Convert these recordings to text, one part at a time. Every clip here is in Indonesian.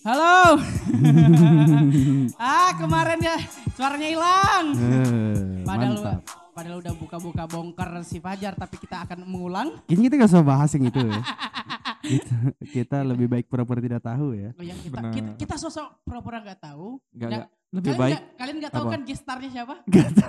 Halo. ah kemarin ya suaranya hilang. Eh, Padahal mantap. padahal udah buka-buka bongkar si Fajar tapi kita akan mengulang. Kayaknya kita gak usah bahas yang itu ya. kita, kita lebih baik pura-pura tidak tahu ya. Oh, yang kita, Benar. kita, kita sosok pura-pura nggak tahu. Enggak, Nggak- enggak. Lebih kalian baik nggak- kalian nggak tahu Apa? kan gestarnya siapa?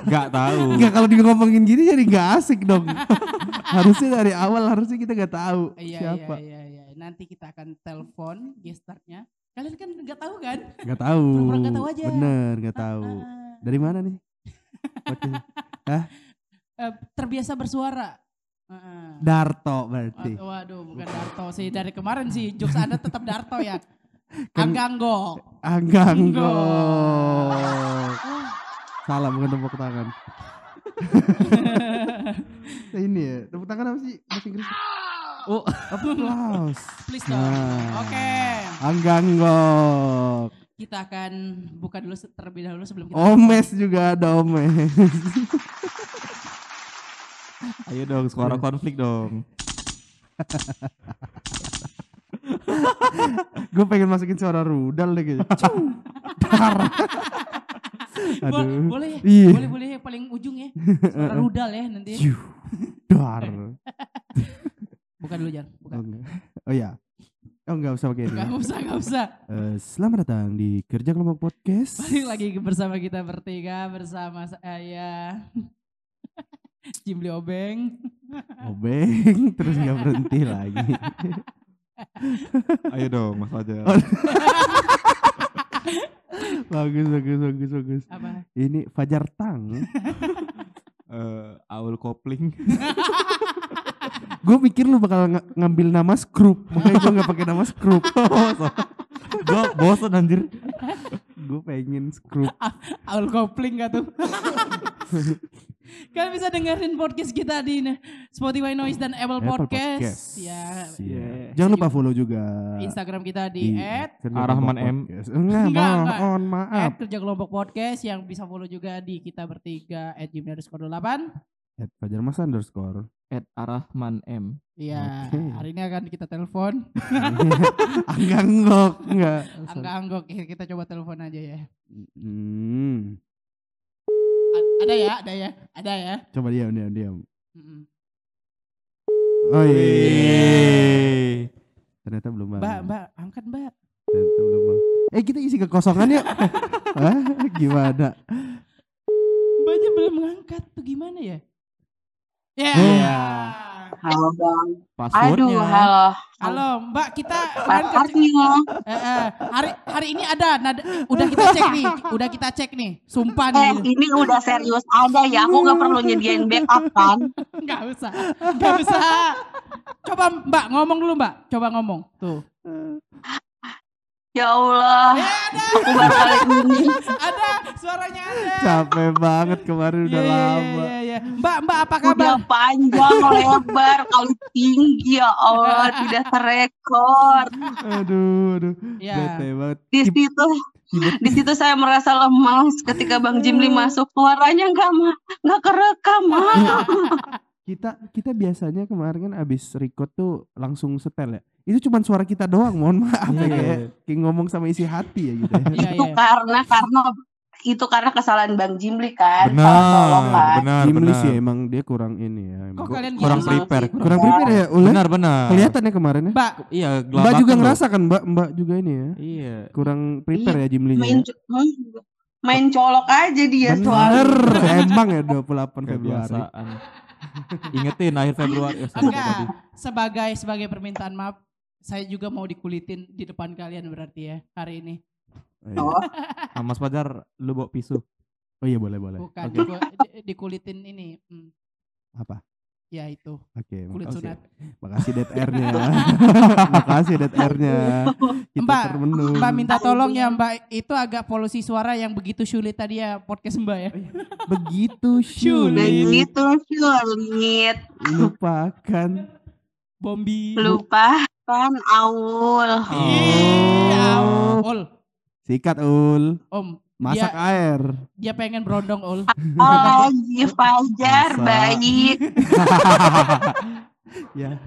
enggak tahu. Enggak kalau dia ngomongin gini jadi gak asik dong. harusnya dari awal harusnya kita gak tahu Iya siapa. iya iya iya. Nanti kita akan telepon gestarnya. Kalian kan nggak tahu kan? Gak tahu. Pura-pura nggak tahu aja. Bener gak tahu. Ah, Dari mana nih? Podcast- eh, terbiasa bersuara. Ah, ah. Darto berarti. Waduh, waduh, bukan Darto sih dari kemarin sih jokes Anda tetap Darto ya. Kan-. Angganggok. Ah. Salah bukan tepuk tangan. Ini ya, tepuk tangan apa sih bahasa Inggris? Oh, Applause. Please dong. Nah. Oke. Angganggok. Kita akan buka dulu terlebih dahulu sebelum kita Omes juga ada Omes. ayo dong suara konflik dong. Gue pengen masukin suara rudal deh kayaknya. Dar. Bo- Aduh. boleh ya? Iya. Boleh boleh yang paling ujung ya. Suara rudal ya nanti. Dar. Buka dulu Jan. Buka. Oh, enggak. oh ya. Oh enggak usah pakai ini. Gak usah, gak usah. Eh, selamat datang di Kerja Kelompok Podcast. Balik lagi bersama kita bertiga bersama saya Jimli Obeng. Obeng terus nggak berhenti lagi. Ayo dong Mas Fajar. Oh. bagus bagus bagus bagus. Apa? Ini Fajar Tang. Eh, Aul kopling. Gue pikir lu bakal ng- ngambil nama Skrup, makanya gue nggak pakai nama Skrup. Gue bosan anjir. gue pengen Skrup. Aul kopling gak tuh? Kalian bisa dengerin podcast kita di Spotify Noise dan Apple, Apple Podcast. Podcast. Ya, Iya. Jangan lupa follow juga Instagram kita di, at Kerja Arahman M. Enggak, mohon maaf. at kerja kelompok podcast yang bisa follow juga di kita bertiga at Jimli underscore 8 At Fajar Mas underscore. At Arahman M. Iya, Oke. hari ini akan kita telepon. Angganggok enggak. Angga Anggok, eh, kita coba telepon aja ya. Hmm. A- ada ya, ada ya, ada ya. Coba diam diam diam. Mm-mm. Oh iya. Ternyata belum Mbak, mbak, angkat mbak. Ternyata belum bangun. Eh kita isi kekosongan yuk. Hah? Gimana? Mbaknya belum ngangkat tuh gimana ya? Ya. Iya. Halo bang. Passwordnya. Aduh, halo. Halo, Mbak, kita Artinya, eh, eh, hari hari ini ada nada, udah kita cek nih, udah kita cek nih, sumpah eh nih, ini udah serius ada ya. Aku nggak perlu nyediain backup kan. nggak usah, nggak usah. Coba Mbak ngomong dulu Mbak, coba ngomong tuh. Ya Allah, Eh, ada, aku baru kali ini. ada, suaranya ada. Capek banget kemarin udah Iya, iya, lama. iya, iya. Mbak, Mbak apa Udah kabar? panjang, lebar, kali tinggi ya Allah, tidak terekor. Aduh, aduh. Ya. Bete banget. Di situ, di situ saya merasa lemas ketika Bang Jimli masuk. Suaranya nggak nggak kerekam. Kita kita biasanya kemarin kan abis record tuh langsung setel ya. Itu cuma suara kita doang, mohon maaf ya Iya. kayak, kayak ngomong sama isi hati ya gitu ya. Iya, Itu iya. karena karena itu karena kesalahan Bang Jimli kan. Benar, Tolong kan. benar, Jimli benar. sih emang dia kurang ini ya. Kok Kurang gitu? prepare. Kurang prepare ya, Ulan? Benar, benar. Kelihatan ya kemarin ya. Mbak, Iya, Mbak juga loh. ngerasa kan, Mbak? Mbak juga ini ya. Iya. Kurang prepare ya Jimlinya. main ya? co- hmm, main colok aja dia soalnya. emang ya 28 Februari. Ingetin akhir Februari. Eh, enggak. Sebagai sebagai permintaan maaf, saya juga mau dikulitin di depan kalian berarti ya hari ini. Oh, Oh, Ah, Mas Fajar, lu bawa pisau. Oh iya boleh boleh. Bukan Oke. diku- di- dikulitin ini. hmm, Apa? Ya itu, Oke, kulit makasih. sunat. Makasih Dead Air-nya. makasih Dead Air-nya. Kita Mbak, termenung. Mbak minta tolong ya Mbak, itu agak polusi suara yang begitu sulit tadi ya podcast Mbak ya. begitu Sulit. begitu sulit. lupakan. Bombi. Lupakan Aul. Iya, Oh. Ul, Sikat ul. Om, Masak air. dia pengen berondong Ul. Lagi Fajar Masa. baik. ya.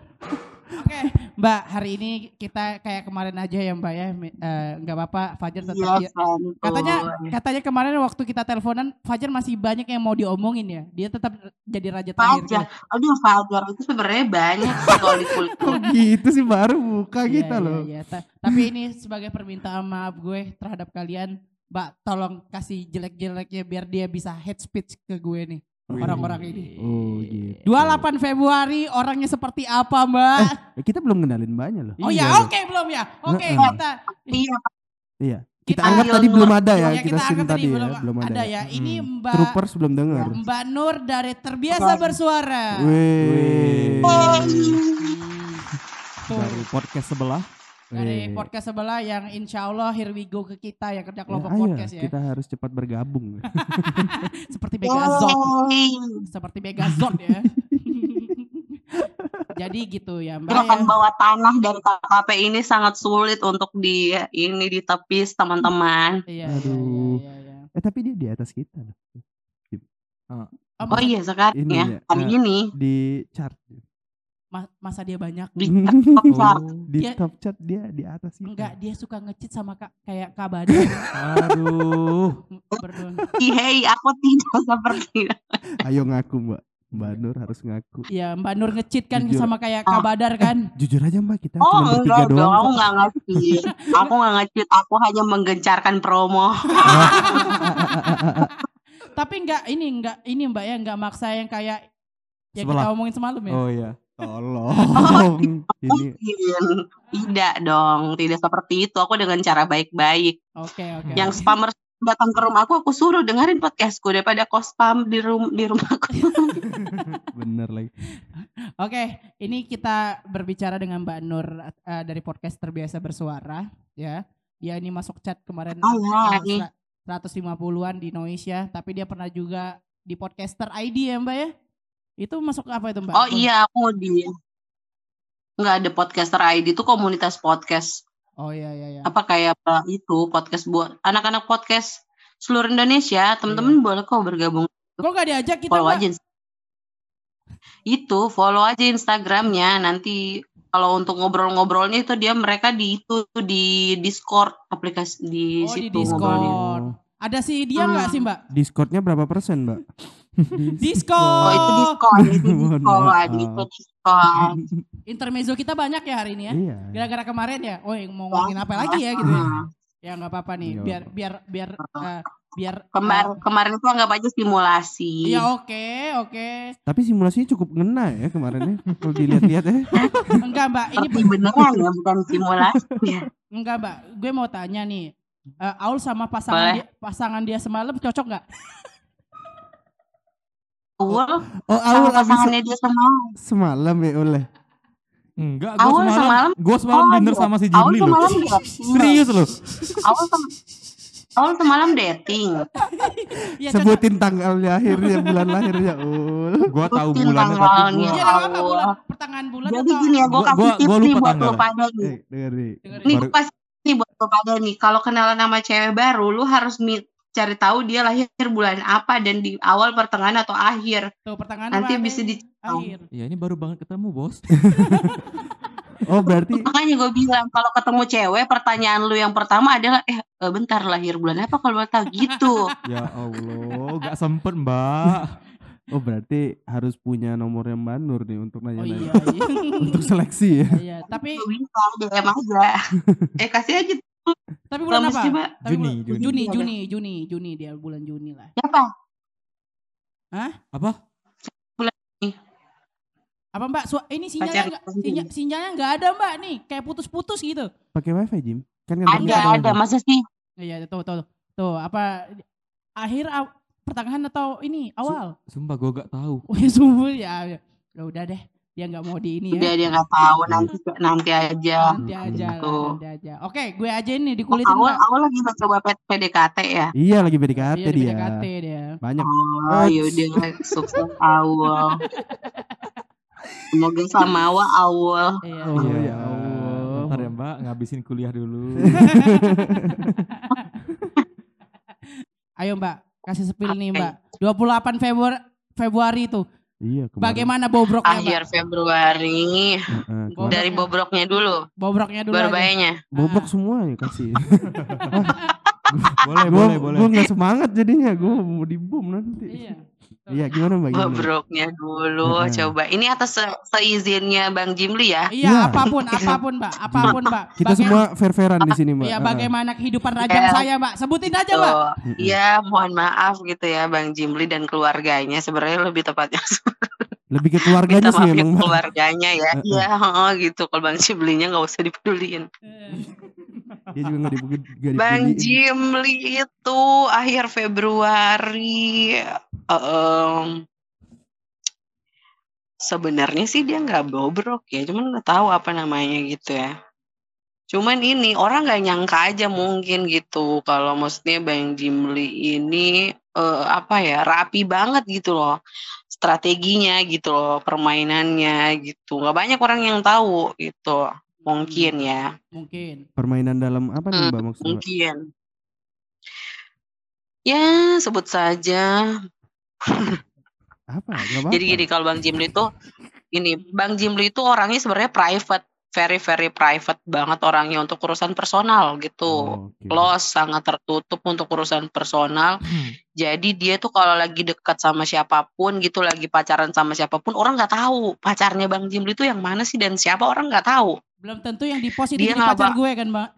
Oke, Mbak, hari ini kita kayak kemarin aja ya Mbak ya. Eh, Nggak apa-apa, Fajar tetap Iya, dia- santuy. Katanya katanya kemarin waktu kita teleponan Fajar masih banyak yang mau diomongin ya. Dia tetap jadi raja terakhir. Fajar. gitu. Aduh, Fajar itu sebenarnya banyak kalau dikulik. Kok gitu sih baru buka Iya, kita iya, loh. iya. Ta- Tapi ini sebagai permintaan maaf gue terhadap kalian, Mbak, tolong kasih jelek-jeleknya biar dia bisa head speech ke gue nih. Orang-orang ini. Oh gitu. 28 Februari orangnya seperti apa, Mbak? Eh, kita belum kenalin banyak loh. Oh Iya ya, oke belum ya. Oke, Heeh. kita Iya, Iya. Kita Kita- anggap tadi belum ada ya, Ya, kita, kita angkat tadi ya, belum belum ada. ada ya. Ini Hmm. Mbak Troopers belum dengar. Mbak Nur dari Terbiasa Bersuara. Wih. Tuh, Dari podcast sebelah. Dari Wih. podcast sebelah yang insya Allah here we go ke kita ya kerja kelompok Ya, ayo, podcast ya. Kita harus cepat bergabung. Seperti Megazord. Yeay. Seperti Megazord ya. Jadi gitu ya Mbak Gerakan ya. bawa tanah dari KKP ini sangat sulit untuk di ini ditepis teman-teman. Iya, iya, Aduh. iya, iya, iya. eh tapi dia di atas kita. Oh, Oh iya sekarang Ini ya ya, hari nah. ini Di chart. Ma- masa dia banyak? di top chart. Di Dia- top chart dia di atas kita. Enggak, dia suka ngecit sama kak, kayak Kak Badar. Aduh. Berdua. Hei, aku tidak seperti itu. Ayo ngaku Mbak. Mbak Nur harus ngaku. Iya, Mbak Nur ngecit kan Jujur. sama kayak Kak Badar kan. Jujur aja Mbak kita Oh cuma bertiga enggak dong, doang. aku nggak ngecit. Aku nggak ngecit, aku hanya menggencarkan promo. Tapi enggak ini enggak ini Mbak ya enggak maksa yang kayak yang Sebelah. kita omongin semalam ya. Oh iya. Tolong. Ini Mungkin. Tidak dong, tidak seperti itu. Aku dengan cara baik-baik. Oke, oke. Yang spammer datang ke rumahku, aku suruh dengerin podcastku daripada kau spam di, rum di rumahku. bener lagi. Oke, ini kita berbicara dengan Mbak Nur eh, dari podcast terbiasa bersuara ya. Dia ini masuk chat kemarin Oh, ya, sera- 150-an di Noisia, tapi dia pernah juga di podcaster ID ya Mbak ya. Itu masuk apa itu Mbak? Oh iya, aku di nggak ada podcaster ID itu komunitas podcast. Oh iya iya iya. Apa kayak apa itu podcast buat anak-anak podcast seluruh Indonesia. Teman-teman boleh kok bergabung. Kok gak diajak kita follow Mbak? aja. Itu follow aja Instagramnya. Nanti kalau untuk ngobrol-ngobrolnya itu dia mereka di itu di Discord aplikasi di Oh di situ ngobrolnya. Discord. Ada si dia nggak Hmm. sih Mbak? Discordnya berapa persen Mbak? Discord. Oh itu Discord, itu maaf. itu Discord. Intermezzo kita banyak ya hari ini ya. Iya. Gara-gara kemarin ya. Oh yang mau ngomongin apa lagi ya gitu ya. Hmm. Ya nggak apa-apa nih. Nggak Biar biar biar eh, biar Kemar eh, kemarin itu anggap aja simulasi. Iya oke oke. Tapi simulasinya cukup ngena ya kemarin ya. Kalau dilihat-lihat ya. Enggak Mbak, ini Tapi beneran ya, bukan simulasi. enggak Mbak. Gue mau tanya nih. eh, Aul sama pasangan Boleh. dia, pasangan dia semalam cocok nggak? Awal Oh sama awal abis pasangannya dia semalam. semalam ya oleh. Enggak, gua Awal semalam, semalam. gua semalam Oh, dinner iya. sama si Awal Jimli loh. semalam. Serius loh. Awal sem awal semalam dating. Iya. Sebutin tanggal lahirnya, bulan lahirnya ul. Gua tahu bulannya tapi tanggalnya. gua Iya Awal. bulan pertengahan bulan Jadi atau gini ya, gue Gua- kasih gua- tips gua nih buat lo pada nih. Nih. Dengerin. Nih gue kasih nih buat lo pada nih. Kalau kenalan sama cewek baru, lu harus mi- cari tahu dia lahir bulan apa dan di awal, pertengahan atau akhir. tuh pertengahan Nanti bisa akhir? di akhir. Ya ini baru banget ketemu, Bos. Oh berarti Makanya gue bilang kalau ketemu cewek, pertanyaan lu yang pertama adalah, eh eh, bentar lahir bulan apa kalau mau tahu gitu. ya Allah, gak sempet, Mbak. oh berarti harus punya nomornya Mbak Nur nih untuk Oh nanya-nanya. iya iya. Untuk seleksi ya. Iya, tapi bisa DM aja. eh kasih aja tapi bulan Promise apa? coba. Tapi Juni, bulan- Juni. Juni, Juni, Juni, Juni dia bulan Juni lah. siapa? Apa? Apa Mbak? Su- ini sinyalnya enggak sinyal, sinyalnya enggak ada Mbak nih, kayak putus-putus gitu. Pakai wifi Jim? Kan kan Ada, ada. Masa sih? Iya, tuh tuh tuh apa akhir aw- pertengahan atau ini awal? Sumpah gua gak tahu. Oh ya subuh ya. ya. Ya udah deh, dia nggak mau di ini ya. Udah dia nggak tahu nanti nanti aja. Nanti aja, lah, Gitu. nanti aja. Oke, gue aja ini dikulitin Awal Mbak. awal lagi coba PDKT ya. Iya lagi PDKT Iya, di dia. PDKT dia. Banyak. Oh, yaudah sukses awal. Semoga sama awal awal. Iya. Oh, Iya, ya Allah. Bentar ya, Mbak, ngabisin kuliah dulu. Ayo Mbak, kasih spill nih. Mbak. 28 Februari Februari itu. Iya kemarin. Bagaimana bobroknya? Akhir Februari. Heeh, Gua Dari bobroknya dulu, Bobroknya dulu baru bayarnya. Bobrok semua ya kasih. boleh, gue boleh, boleh. gue nggak semangat jadinya gue mau dibom nanti. Iya. Iya gimana mbak? Gimana? Bobroknya dulu, Heeh. coba. Ini atas se- seizinnya Bang Jimli ya. Iya, Iya. apa pun, apa pun, Mbak. Apa pun, Mbak. Kita Baga- semua fair-fairan di sini mbak. Iya, bagaimana kehidupan rajang Iya. saya, Mbak? Sebutin aja, Mbak. Iya, mohon maaf gitu ya Bang Jimli dan keluarganya. Sebenarnya lebih tepatnya Lebih ke keluarganya minta sih maaf emang ya mbak. keluarganya ya. Iya, heeh, gitu. Kalau Bang Jimlinya nggak usah dipeduliin. Dia juga dibuka nggak Bang dipeduliin. Jimli itu akhir Februari em, sebenarnya sih dia nggak bobrok ya, cuman nggak tahu apa namanya gitu ya. Cuman ini orang nggak nyangka aja mungkin gitu kalau maksudnya Bang Jimli ini eh, apa ya rapi banget gitu loh strateginya gitu loh permainannya gitu nggak banyak orang yang tahu gitu mungkin ya Mungkin. Permainan dalam apa nih Hmm, mbak maksudnya? Mbak? mungkin ya sebut saja Apa? Apa-apa. jadi gini kalau Bang Jimli itu ini Bang Jimli itu orangnya sebenarnya private very very private banget orangnya untuk urusan personal gitu Oh, oke. close sangat tertutup untuk urusan personal jadi dia tuh kalau lagi dekat sama siapa pun gitu lagi pacaran sama siapa pun orang nggak tahu pacarnya Bang Jimli itu yang mana sih dan siapa orang nggak tahu Belum tentu yang di post ini Dia jadi pacar gue kan, Mbak?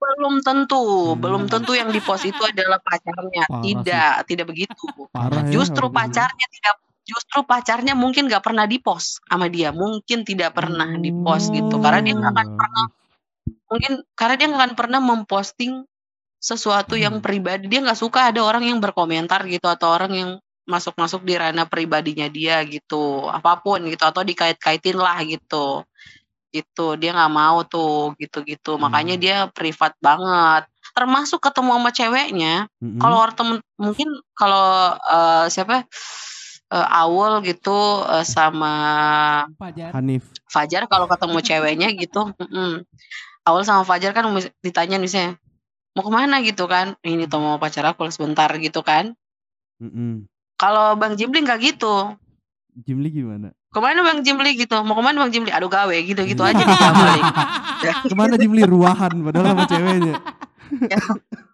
Belum tentu Hmm. belum tentu yang di pos itu adalah pacarnya Parah sih. tidak tidak begitu Parah ya. justru begini. pacarnya tidak justru pacarnya mungkin nggak pernah di post sama dia mungkin tidak pernah di post gitu karena dia nggak akan Oh. pernah mungkin karena dia nggak akan pernah memposting sesuatu yang Hmm. pribadi dia nggak suka ada orang yang berkomentar gitu atau orang yang masuk-masuk di ranah pribadinya dia gitu apa pun gitu atau dikait-kaitin lah gitu gitu dia nggak mau tuh gitu-gitu makanya Hmm. dia privat banget termasuk ketemu sama ceweknya Mm-mm. kalau orang temen mungkin kalau eh, siapa eh, Awul gitu eh, sama Pajar. Hanif. Fajar kalau ketemu ceweknya gitu mm-mm. Awul sama Fajar kan ditanya misalnya mau ke mana gitu kan ini tuh mau pacar aku sebentar gitu kan Mm-mm. kalau Bang Jimli nggak gitu Jimli gimana? ke mana Bang Jimli gitu mau ke mana Bang Jimli aduh gawe gitu gitu Iya. aja dia balik Ke mana Jimli ruahan padahal sama ceweknya.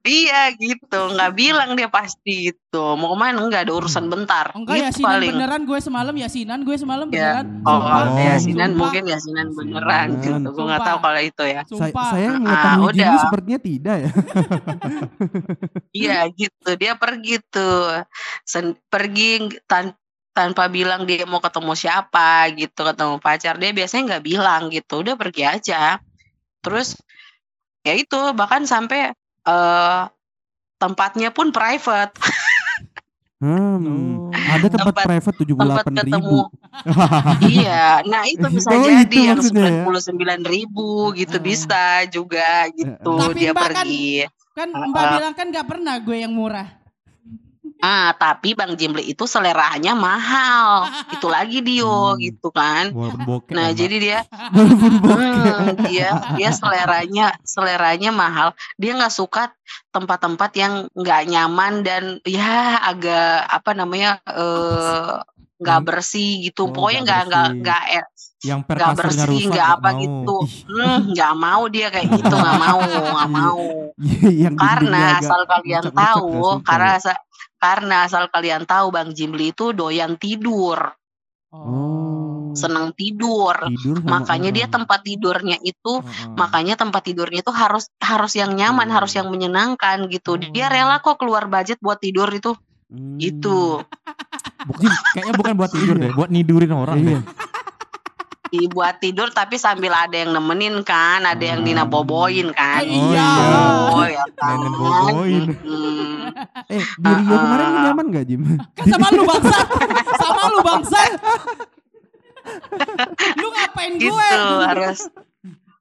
iya gitu nggak bilang dia pasti gitu mau ke mana nggak ada urusan bentar Enggak gitu yasinan paling beneran gue semalam yasinan gue semalam Ya. beneran. Oh. Oh. yasinan Sumpah. mungkin yasinan beneran gitu. Gue nggak tahu kalau itu ya. Saya, Sumpah. saya Ah, mengetahui Jimli udah. sepertinya tidak ya. Iya gitu. Dia pergi tuh. Sen- pergi tan- tanpa bilang dia mau ketemu siapa gitu, ketemu pacar. Dia biasanya nggak bilang gitu. Udah pergi aja. Terus ya itu bahkan sampai eh tempatnya pun private. Hmm. Oh. Ada tempat, Tempat- private tujuh puluh tempat delapan ketemu. ribu. iya, nah itu bisa Oh, jadi itu yang ya? sembilan puluh sembilan ribu gitu Ah. bisa juga gitu Tapi dia Mbak kan- pergi. Kan Ah, Mbak ah. bilang kan gak pernah gue yang murah. Ah, tapi Bang Jimli itu seleranya mahal. itu lagi Dio Hmm. gitu kan. Nah, jadi dia hmm, dia dia seleranya seleranya mahal. Dia nggak suka tempat-tempat yang nggak nyaman dan ya agak apa namanya eh nggak Hmm. bersih gitu. Oh, Pokoknya nggak nggak nggak eh, yang nggak kasurnya bersih, nggak apa mau. gitu. Hmm, nggak mau dia kayak gitu, nggak mau, nggak mau. yang dindingnya Karena asal kalian tahu, karena asal karena asal kalian tahu Bang Jimli itu doyan tidur, Oh. senang tidur. tidur Makanya dia tempat tidurnya itu Heeh. makanya tempat tidurnya itu harus harus yang nyaman, Hmm. harus yang menyenangkan gitu. Dia Oh. rela kok keluar budget buat tidur itu. Hmm. Gitu. Buk- Jim, kayaknya bukan buat tidur deh, buat nidurin orang Iya. deh. Di buat tidur tapi sambil ada yang nemenin kan, ada yang Hmm. Nina boboin kan. Eh, iya. Oh, ya kan. Nenek boboin. Mm-mm. Eh, di Rio Ah, kemarin ah. nyaman gak Jim? Kan sama lu bangsa. sama lu bangsa. lu ngapain gitu gue? harus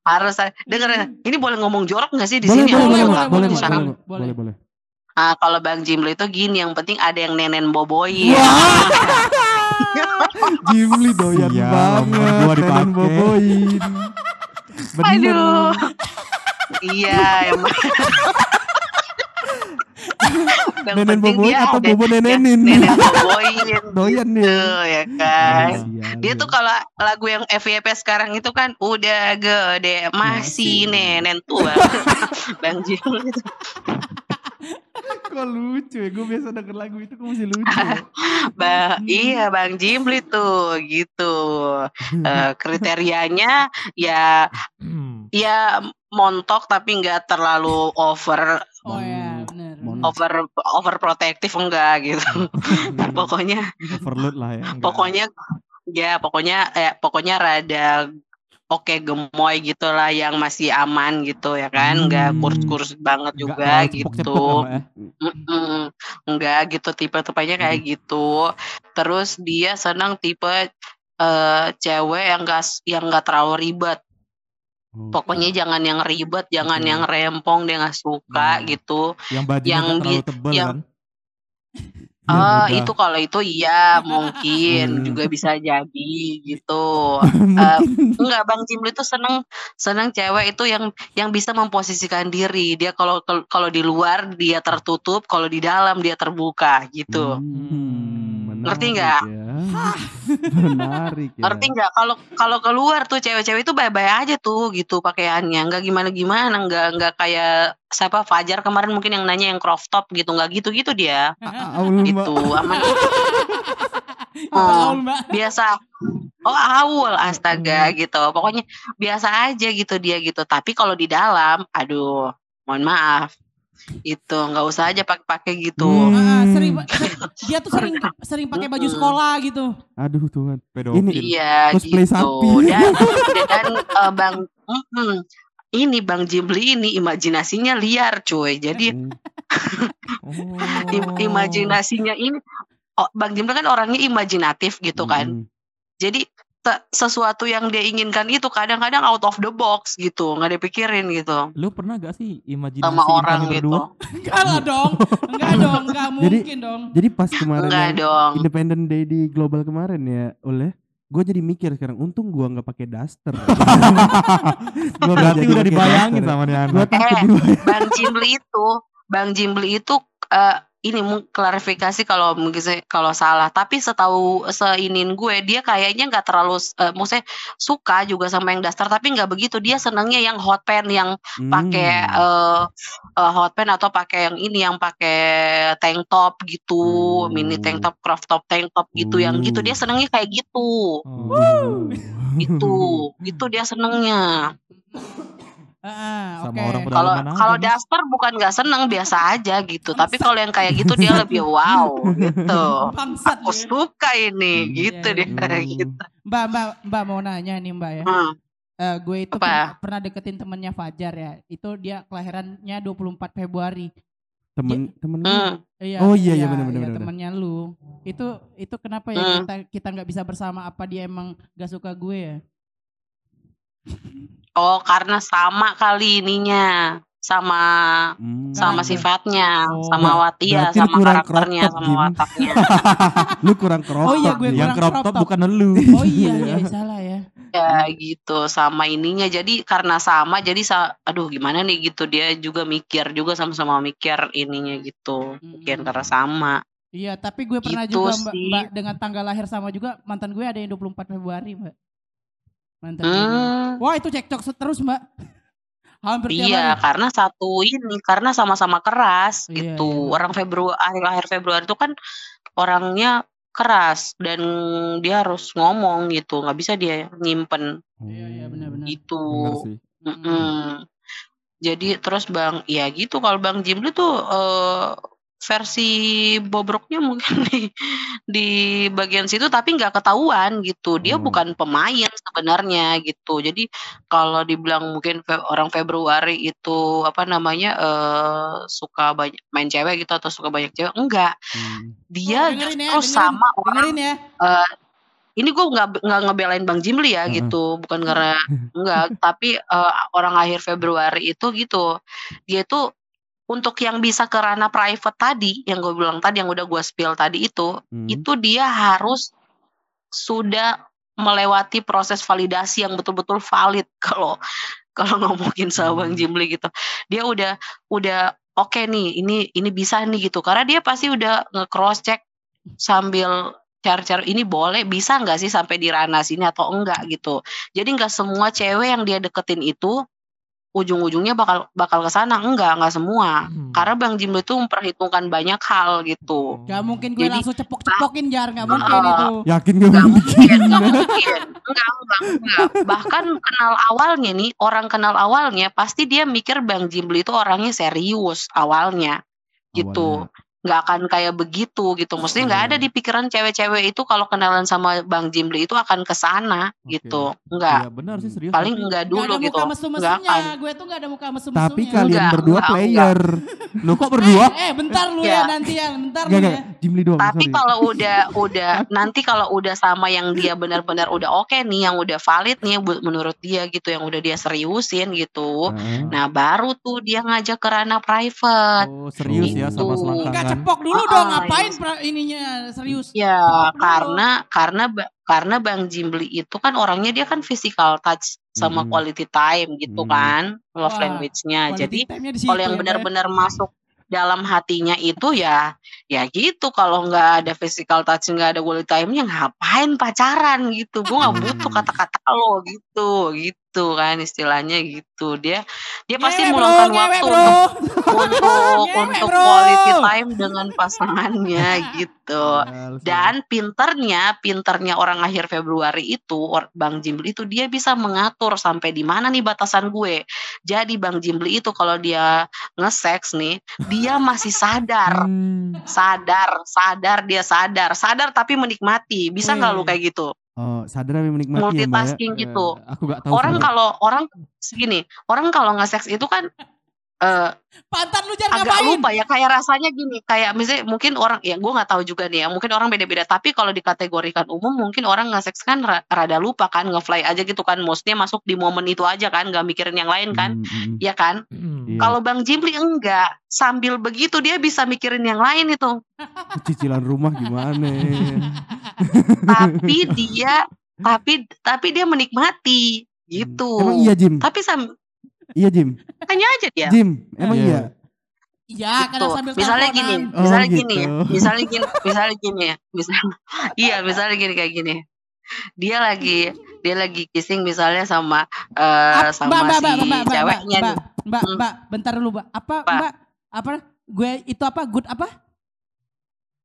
harus dengerin ini boleh ngomong jorok nggak sih di boleh, sini boleh, Oh, boleh, iya, boleh, boleh, boleh, boleh, boleh, boleh, boleh. Ah, kalau Bang Jimli itu gini yang penting ada yang nenen boboin Jimli doyan Sial, banget. gua dipakai. boboin. Bener. aduh iya emang yang Nenen penting boboin dia atau bobo nenenin. nenek boboin Doyan gitu ya kan. Sial, Dia ya. tuh kalau lagu yang FYP sekarang itu kan udah gede masih nenen tua. Bang Jim. Kok lucu ya? Gue biasa denger lagu itu kok masih lucu. ya? Ba iya Bang Jimli tuh gitu. Eh, kriterianya ya Hmm. ya montok tapi nggak terlalu over Oh ya, benar. Mon- over overprotective enggak gitu. pokoknya Overload lah ya. enggak. pokoknya ya pokoknya eh pokoknya rada oke gemoy gitulah yang masih aman gitu ya kan? Nggak Hmm. kurs-kurs banget Enggak juga terlalu gitu. ya, enggak gitu tipe-tipenya kayak gitu. Terus dia senang tipe eh cewek yang enggak yang enggak terlalu ribet. Oh, pokoknya jangan yang ribet jangan yang rempong dia nggak suka Hmm. gitu. Yang bajunya yang nggak terlalu tebel yang- kan. Ah, mudah. itu kalau itu iya mungkin Hmm. juga bisa jadi gitu. Mungkin. Enggak, Bang Jimli itu seneng seneng cewek itu yang yang bisa memposisikan diri. Dia kalau kalau di luar dia tertutup, kalau di dalam dia terbuka gitu. Hmm, menarik Ngerti nggak? ya. Menarik ya. Ngerti nggak? Kalau kalau keluar tuh cewek-cewek itu bye-bye aja tuh gitu pakaiannya. Enggak gimana-gimana, enggak enggak kayak siapa Fajar kemarin mungkin yang nanya yang crop top gitu, enggak gitu-gitu dia. Aul, Mbak. Gitu, aman Oh. Aul, Mbak? biasa oh awal astaga gitu pokoknya biasa aja gitu dia gitu tapi kalau di dalam aduh mohon maaf itu nggak usah aja pakai-pakai gitu Hmm. Ah, sering dia tuh sering sering pakai baju Mm-mm. sekolah gitu. Aduh Tuhan. Pedofil. Ini iya cosplay gitu sapi. dan dan eh, bang mm-mm, ini bang Jimli ini imajinasinya liar cuy jadi Hmm. Oh. im- imajinasinya ini oh, bang Jimli kan orangnya imajinatif gitu kan Hmm. jadi sesuatu yang dia inginkan itu kadang-kadang out of the box gitu nggak dipikirin gitu Lu pernah gak sih imajinasi sama orang gitu lah dong. Enggak dong, enggak Jadi- mungkin dong. Jadi pas kemarin enggak dong Independent Day di global kemarin ya, oleh gue jadi mikir sekarang untung gua nggak pakai daster. nggak Berarti jadi udah dibayangin sama dia anak. takut Eh. Bang Jimli itu Bang Jimli itu eh, ini klarifikasi kalau mungkin saya- kalau salah tapi setahu seinin gue dia kayaknya nggak terlalu eh, maksudnya suka juga sama yang daster tapi nggak begitu dia senangnya yang hot pen yang pakai Hmm. eh, eh, hot pen atau pakai yang ini yang pakai tank top gitu Hmm. mini tank top crop top tank top gitu yang gitu dia Hmm. senangnya kayak gitu. Uh. gitu itu dia senengnya Sama oke. orang kalau pedalaman kalau daster bukan nggak seneng biasa aja gitu tapi kalau yang kayak gitu dia lebih wow gitu Bangsat aku ya. suka ini Hmm. gitu Iya, iya. gitu Mbak, Mbak, Mbak mau nanya nih Mbak ya. Hmm. Eh, gue itu Apa? pernah, pernah deketin temennya Fajar ya. Itu dia kelahirannya 24 Februari. Temen temen lu. Hmm. Iya, Oh, iya, iya, benar, benar, iya, benar. temennya lu. Itu itu kenapa ya Hmm. kita kita nggak bisa bersama apa dia emang gak suka gue ya? Oh karena sama kali ininya sama Hmm. sama sifatnya Oh. sama watia sama kurang karakternya crop top, sama Jim. wataknya Lu kurang crop Oh iya, top, gue. Yang kurang crop crop top top. bukan lu. Oh iya, iya salah ya. ya gitu sama ininya jadi karena sama jadi sa aduh gimana nih gitu dia juga mikir juga sama-sama mikir ininya gitu mungkin Mm. karena sama Iya, tapi gue pernah Gitu juga mbak, mbak dengan tanggal lahir sama juga mantan gue ada yang 24 Februari mbak. Mantan gue. hmm. Wah itu cekcok terus mbak. Hampir tiap Iya, hari. karena satu ini karena sama-sama keras Iya, gitu. iya. Orang Februari akhir-akhir Februari itu kan orangnya keras dan dia harus ngomong gitu, nggak bisa dia nyimpen Iya, iya, benar-benar. gitu. Jadi terus Bang, ya gitu kalau Bang Jimli tuh eh, versi bobroknya mungkin di di bagian situ tapi nggak ketahuan gitu. Dia Hmm. bukan pemain sebenarnya gitu. Jadi kalau dibilang mungkin Fe- orang Februari itu apa namanya eh, suka banyak main cewek gitu atau suka banyak cewek, enggak. Hmm. Dia Oh, dengerin ya, justru dengerin, sama orang Dengerin ya. ini gue nggak nggak ngebelain Bang Jimli ya Heeh. gitu bukan karena enggak tapi eh, orang akhir Februari itu gitu dia itu untuk yang bisa ke ranah private tadi yang gue bilang tadi yang udah gue spill tadi itu Hmm. itu dia harus sudah melewati proses validasi yang betul-betul valid kalau kalau ngomongin sama Bang Hmm. Jimli gitu dia udah udah oke nih ini ini bisa nih gitu karena dia pasti udah nge cross check sambil cari-cari ini boleh bisa nggak sih sampai di ranah sini atau enggak gitu jadi nggak semua cewek yang dia deketin itu ujung-ujungnya bakal bakal ke sana enggak enggak semua Hmm. karena Bang Jimlo itu memperhitungkan banyak hal gitu Gak mungkin gue Jadi- langsung cepok-cepokin jar, gak mungkin Ah. itu. Yakin gak Nggak mungkin? mungkin, nggak mungkin. Enggak, enggak, enggak. Bahkan kenal awalnya nih, orang kenal awalnya pasti dia mikir Bang Jimbli itu orangnya serius awalnya gitu. Awalnya. Nggak akan kayak begitu gitu. Maksudnya nggak ada Iya. di pikiran cewek-cewek itu kalau kenalan sama Bang Jimbli itu akan ke sana Oke. gitu. Enggak. Iya benar sih serius. Paling enggak Gak dulu ada gitu. muka Enggak mesum-mesumnya. akan. Gue tuh gak ada muka mesum-mesumnya. Tapi kalian Enggak, berdua enggak, player. Lo kok berdua? Eh, eh, bentar lu Iya. ya nanti ya, bentar Enggak lu enggak, ya. Jimli doang. Tapi kalau udah udah nanti kalau udah sama yang dia benar-benar udah oke nih, yang udah valid nih menurut dia gitu, yang udah dia seriusin gitu. Ah. Nah, baru tuh dia ngajak ke ranah private. Oh serius ya sama Gitu. Enggak selangkangan. Cepok dulu Ah, dong, iya. ngapain pra- ininya serius. Ya, Cepok dulu. karena karena Ba- karena Bang Jimbli itu kan orangnya dia kan physical touch sama Mm-mm. quality time gitu Mm. kan, love language-nya. Jadi kalau yang ya, Pak. benar-benar masuk dalam hatinya itu ya ya gitu kalau nggak ada physical touch nggak ada quality time-nya ngapain pacaran gitu gue nggak butuh Hmm. kata-kata lo gitu gitu kan istilahnya gitu. Dia dia pasti Ngewe, bro, meluangkan ngewe, waktu bro. untuk untuk Ngewe, untuk bro. quality time dengan pasangannya gitu. Dan pinternya pinternya orang akhir Februari itu Bang Jimbli itu dia bisa mengatur sampai di mana nih batasan gue. Jadi Bang Jimbli itu kalau dia nge-sex nih dia masih sadar. Hmm. sadar sadar dia sadar. Sadar tapi menikmati. Bisa nggak lu kayak gitu Oh, sadar menikmati ya, Mbak ya? multitasking gitu Eh, aku gak tahu. orang kalau orang segini orang kalau nge-sex itu kan eh, Pantat lu jar agak ngapain? lupa ya kayak rasanya gini kayak misalnya mungkin orang ya gue nggak tahu juga nih ya mungkin orang beda-beda tapi kalau dikategorikan umum mungkin orang nge-sex kan ra- rada lupa kan nge-fly aja gitu kan maksudnya masuk di momen itu aja kan nggak mikirin yang lain kan Hmm, hmm, hmm. ya kan Hmm. Iya. kalau Bang Jimbli enggak sambil begitu dia bisa mikirin yang lain itu Cicilan rumah gimana? tapi dia tapi tapi dia menikmati gitu Emang iya Jim? tapi sam Iya Jim. tanya aja dia Jim, emang Iya. iya. Iya, gitu. kadang sambil misalnya gini, Oh, misalnya gitu. gini, misalnya gini, misalnya gini ya, misalnya, iya, misalnya gini kayak gini. Dia lagi, dia lagi kissing misalnya sama, Ap- sama mbak, mbak, si mbak, mbak, mbak, ceweknya mbak, nih. mbak, Hmm. mbak, bentar dulu, mbak. Apa, Apa? mbak? Apa? Gue itu apa? Good apa?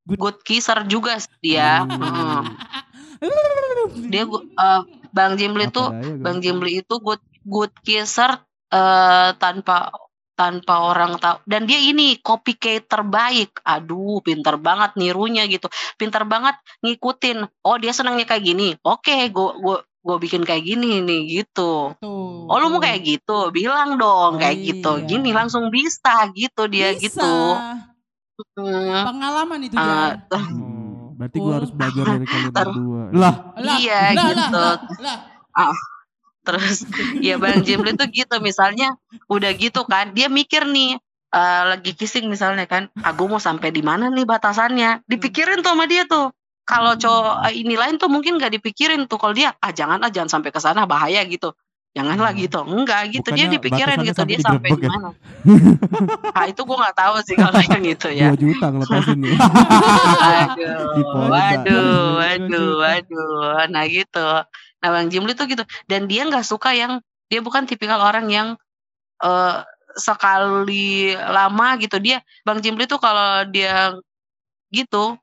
Good kisser juga sih dia. Hmm. Mm. Dia, eh, Bang Jimli Apa tuh. Bang Jimli itu good, good kisser eh tanpa tanpa orang tahu dan dia ini copycat terbaik aduh pinter banget nirunya gitu pinter banget ngikutin oh dia senangnya kayak gini oke gue gue gue bikin kayak gini nih gitu Tuh. oh lu mau tuh. kayak gitu bilang dong Oh, kayak gitu iya. gini langsung bisa gitu dia Bisa. gitu Pengalaman itu, ah, Jar. Hmm, Berarti gue Oh. harus belajar dari kalian berdua. Lah, Lah, iya lah, gitu Lah, lah, lah. Terus. Ya Bang Jimli tuh gitu. Misalnya udah gitu kan dia mikir nih eh, lagi kissing misalnya kan aku mau sampai di mana nih batasannya? Dipikirin tuh sama dia tuh. Kalau cowok eh, ini lain tuh mungkin gak dipikirin tuh. Kalau dia ah jangan ah jangan sampai ke sana bahaya gitu janganlah Hmm. gitu enggak gitu dia Bukannya dipikirin batasannya gitu dia sampai di ya? mana ah itu gua nggak tahu sih kalau yang itu ya Dua juta ngelepasin nih. Aduh, Dipodar. waduh, waduh, waduh. Nah gitu. Nah Bang Jimli tuh gitu. Dan dia nggak suka yang dia bukan tipikal orang yang eh sekali lama gitu. Dia Bang Jimli tuh kalau dia gitu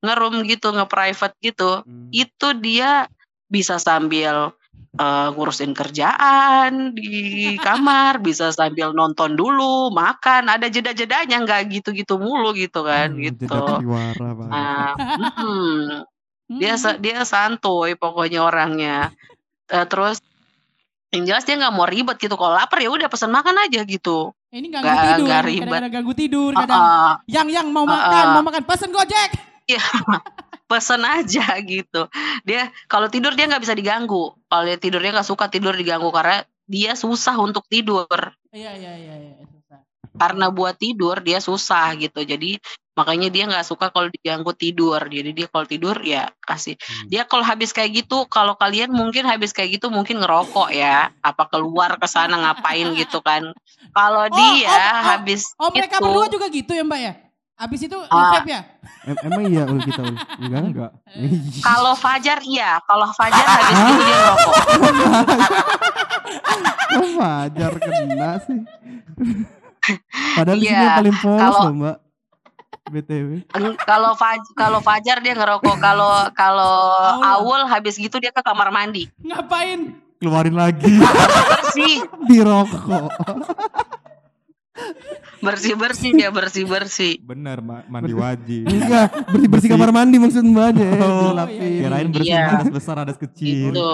ngerum gitu, nge-private gitu, Hmm. itu dia bisa sambil eh, ngurusin kerjaan di kamar, bisa sambil nonton dulu, makan, ada jeda-jedanya nggak gitu-gitu mulu gitu kan, Hmm, gitu. Bang. Nah, mm, dia Hmm. sa- dia santuy pokoknya orangnya. Eh, terus yang jelas dia nggak mau ribet gitu. Kalau lapar ya udah pesan makan aja gitu. Ini ganggu Nggak- tidur, nggak nih, ribet. kadang-kadang ganggu tidur, kadang ah, yang yang mau Ah, makan, ah. mau makan pesen Gojek. pesen aja gitu. Dia kalau tidur dia nggak bisa diganggu. Kalau dia tidur dia nggak suka tidur diganggu karena dia susah untuk tidur. Iya, iya, iya, iya, susah. Karena buat tidur dia susah gitu. Jadi makanya dia nggak suka kalau diganggu tidur jadi dia kalau tidur ya kasih Hmm. dia kalau habis kayak gitu kalau kalian mungkin habis kayak gitu mungkin ngerokok ya apa keluar ke sana ngapain gitu kan kalau Oh, dia oh, oh, habis Oh mereka itu berdua juga gitu ya mbak ya? Abis itu nge-vape ya? Em- emang iya ul kita ul. Enggak. Enggak. kalau Fajar iya kalau Fajar habis itu dia ngerokok Kok wajar kena sih. Padahal di sini Iya, paling polos kalau- loh mbak. BTW. Kalau Faj- kalau Fajar dia ngerokok kalau kalau Aul. Aul habis gitu dia ke kamar mandi Ngapain? Keluarin lagi. bersih Di rokok. Bersih bersih dia bersih bersih Bener, Ma- mandi wajib. Enggak, bersih bersih kamar mandi maksud mbaknya. Oh, Dilapin. iya, Kirain bersih Iya. adas besar, adas kecil. gitu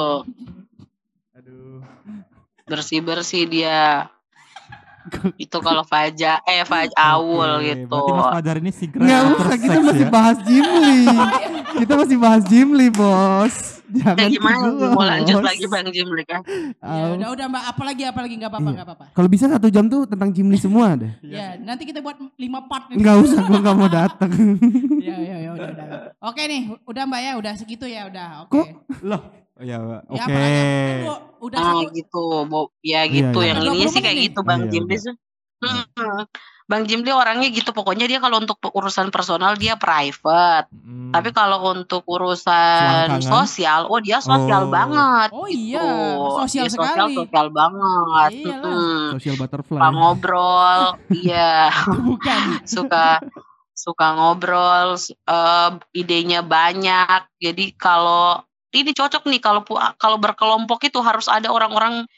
Aduh. bersih bersih dia itu kalau Fajar eh Faj Aul Oke, gitu Berarti Mas Fajar ini secret Enggak after usah, kita masih ya? bahas Jimli. kita masih bahas Jimli, Bos. ya Jangan gimana ke gua, mau lanjut Bos. lagi Bang Jimli kan Ya, Au. udah udah mbak, apalagi apalagi nggak apa-apa Iya. nggak apa-apa. Kalau bisa satu jam tuh tentang Jimli semua deh. Ya nanti kita buat lima part. nih. Enggak usah, gua enggak mau datang. Ya ya ya udah udah. Oke nih, udah mbak ya, udah segitu ya udah. Kok? Oke. Loh, ya, oke. Ya, apalagi kan gua udah ah gitu Bo- ya Iya, gitu iya. yang Ada ininya 20 sih kayak gitu Bang Iya, Jimli Hmm. Bang Jimli orangnya gitu pokoknya dia kalau untuk urusan personal dia private Hmm. tapi kalau untuk urusan Selangkangan? sosial oh dia sosial Oh. banget Oh gitu. iya, sosial Dia sekali. sosial sosial banget Iyalah. Mm-mm. Social butterfly. suka ngobrol iya Bukan. suka suka ngobrol eh, idenya banyak jadi kalau ini cocok nih kalau kalau berkelompok itu harus ada orang-orang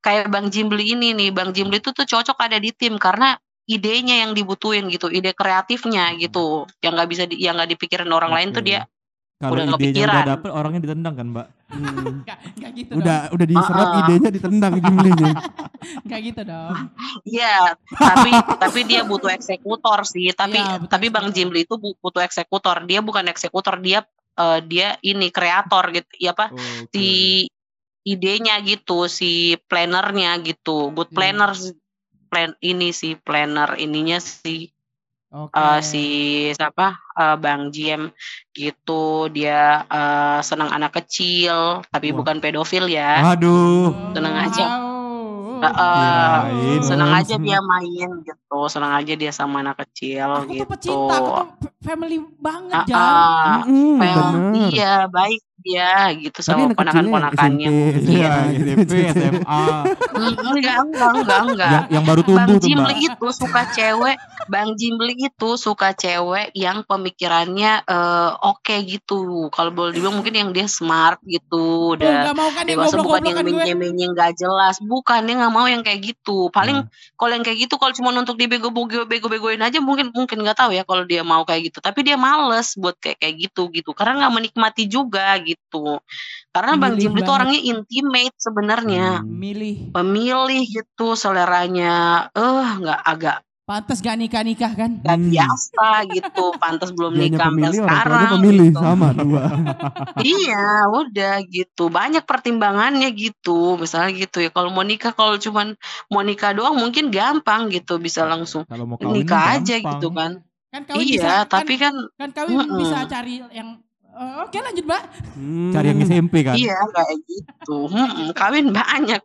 kayak Bang Jimli ini nih Bang Jimli itu tuh cocok ada di tim karena idenya yang dibutuhin gitu ide kreatifnya gitu yang nggak bisa di, yang nggak dipikirin orang lain tuh dia Kalau udah idenya kepikiran. udah dapet, orangnya ditendang kan, Mbak? Hmm. Enggak, enggak gitu Udah udah diserap Ah, ah. idenya ditendang Jimlinya. dong. Enggak gitu dong. Iya, tapi tapi dia butuh eksekutor sih. Tapi Iya, betul, tapi Bang. Jimli itu bu- butuh eksekutor. Dia bukan eksekutor, dia eh, dia ini kreator gitu. Ya apa? Oke. Si idenya gitu, si plannernya gitu. Good Hmm. planner sih. plan ini sih planner ininya si Oke. eh, si siapa? Eh, Bang Jim gitu. Dia eh, senang anak kecil, tapi Wah. bukan pedofil ya. Aduh. tenang aja. Wow. Eh, Kirain. senang aja Hmm. dia main gitu senang aja dia sama anak kecil Aku gitu tuh pecinta, aku tuh family banget Jar. ah. Mm, bener. iya baik dia gitu sama ponakan-ponakannya. SMP, Iya, SMA, SMP, SMA. Enggak enggak enggak enggak. Yang, yang baru Bang tumbuh tuh, Jimli itu suka cewek Bang Jimli itu suka cewek yang pemikirannya eh, oke gitu. Kalau boleh dibilang mungkin yang dia smart gitu udah enggak mau kan yang dewasa bukan yang menye-menye nggak jelas. Bukan dia nggak mau yang kayak gitu. Paling Hmm. kalau yang kayak gitu kalau cuma untuk dibego-bego-begoin aja mungkin mungkin nggak tahu ya kalau dia mau kayak gitu. Tapi dia males buat kayak kayak gitu gitu. Karena nggak menikmati juga gitu karena bang Milih Jimli itu orangnya intimate sebenarnya Hmm. Milih. pemilih gitu seleranya eh nggak agak Pantes gak nikah-nikah kan? nggak Hmm. biasa gitu pantas belum Dianya nikah sampai pemilih, sekarang pemilih gitu. sama dua. Iya, udah gitu. Banyak pertimbangannya gitu. Misalnya gitu ya. Kalau mau nikah, kalau cuman mau nikah doang mungkin gampang gitu, bisa langsung Kalau mau kawin nikah aja gampang. gitu kan. Kan kawin iya, bisa, tapi kan, kan, kan kawin Mm-mm. bisa cari yang Eh, Oke lanjut mbak. Hmm. Cari yang SMP kan? iya kayak gitu. Mm-mm, kawin banyak.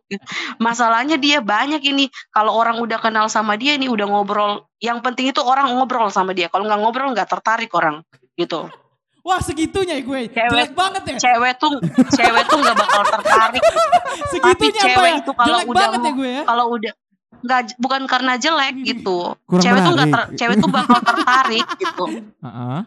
Masalahnya dia banyak ini. Kalau orang udah kenal sama dia ini udah ngobrol. Yang penting itu orang ngobrol sama dia. Kalau nggak ngobrol nggak tertarik orang gitu. Wah segitunya ya gue. Cewek- Jelek banget ya. Cewek tuh, cewek tuh nggak bakal tertarik Segitunya cewek mbak ya. itu kalau Jelek udah banget ya gue ya. kalau udah nggak bukan karena jelek gitu Kurang cewek tuh nggak ter, menarik. cewek tuh bakal tertarik gitu Heeh.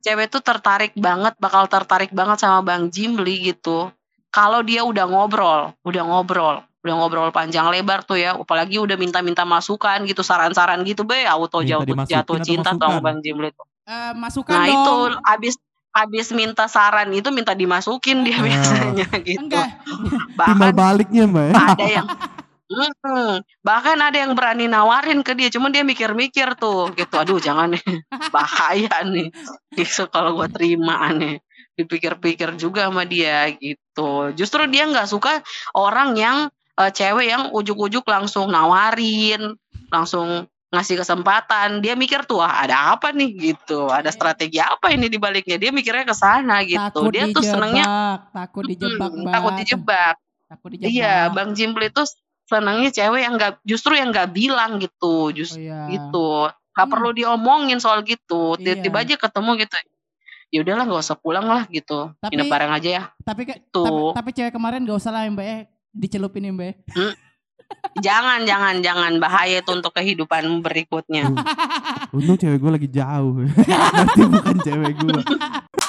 Cewek tuh tertarik banget bakal tertarik banget sama bang Jimli gitu kalau dia udah ngobrol udah ngobrol udah ngobrol panjang lebar tuh ya apalagi udah minta-minta masukan gitu saran-saran gitu be auto Minta jatuh dimasukin jatuh cinta sama bang Jimli tuh Eh, masukan nah dong. itu abis abis minta saran itu minta dimasukin dia Ah. biasanya gitu Enggak. Timbal bahkan baliknya mbak ya. ada yang Mm-mm. bahkan ada yang berani nawarin ke dia cuman dia mikir-mikir tuh gitu aduh jangan nih bahaya nih gitu kalau gue terima nih dipikir-pikir juga sama dia gitu. Justru dia nggak suka orang yang eh, cewek yang ujuk-ujuk langsung nawarin langsung ngasih kesempatan. Dia mikir tuh wah ada apa nih? Gitu ada Iya. strategi apa ini di baliknya dia mikirnya ke sana gitu. Takut dia dijebak, tuh senengnya takut dijebak, Hmm, takut dijebak. Takut dijebak. iya bang Jimpli tuh senengnya cewek yang nggak justru yang nggak bilang gitu Oh justru iya. gitu nggak Hmm. perlu diomongin soal gitu Iya. tiba-tiba aja ketemu gitu ya udahlah nggak usah pulang lah gitu Tapi- nginep bareng aja ya Tapi, ke, Gitu. tapi tapi cewek kemarin gak usah lah Mbak ya dicelupin Mbak. ya. jangan jangan jangan bahaya itu untuk kehidupan berikutnya Untung cewek gue lagi jauh. Berarti bukan cewek gue.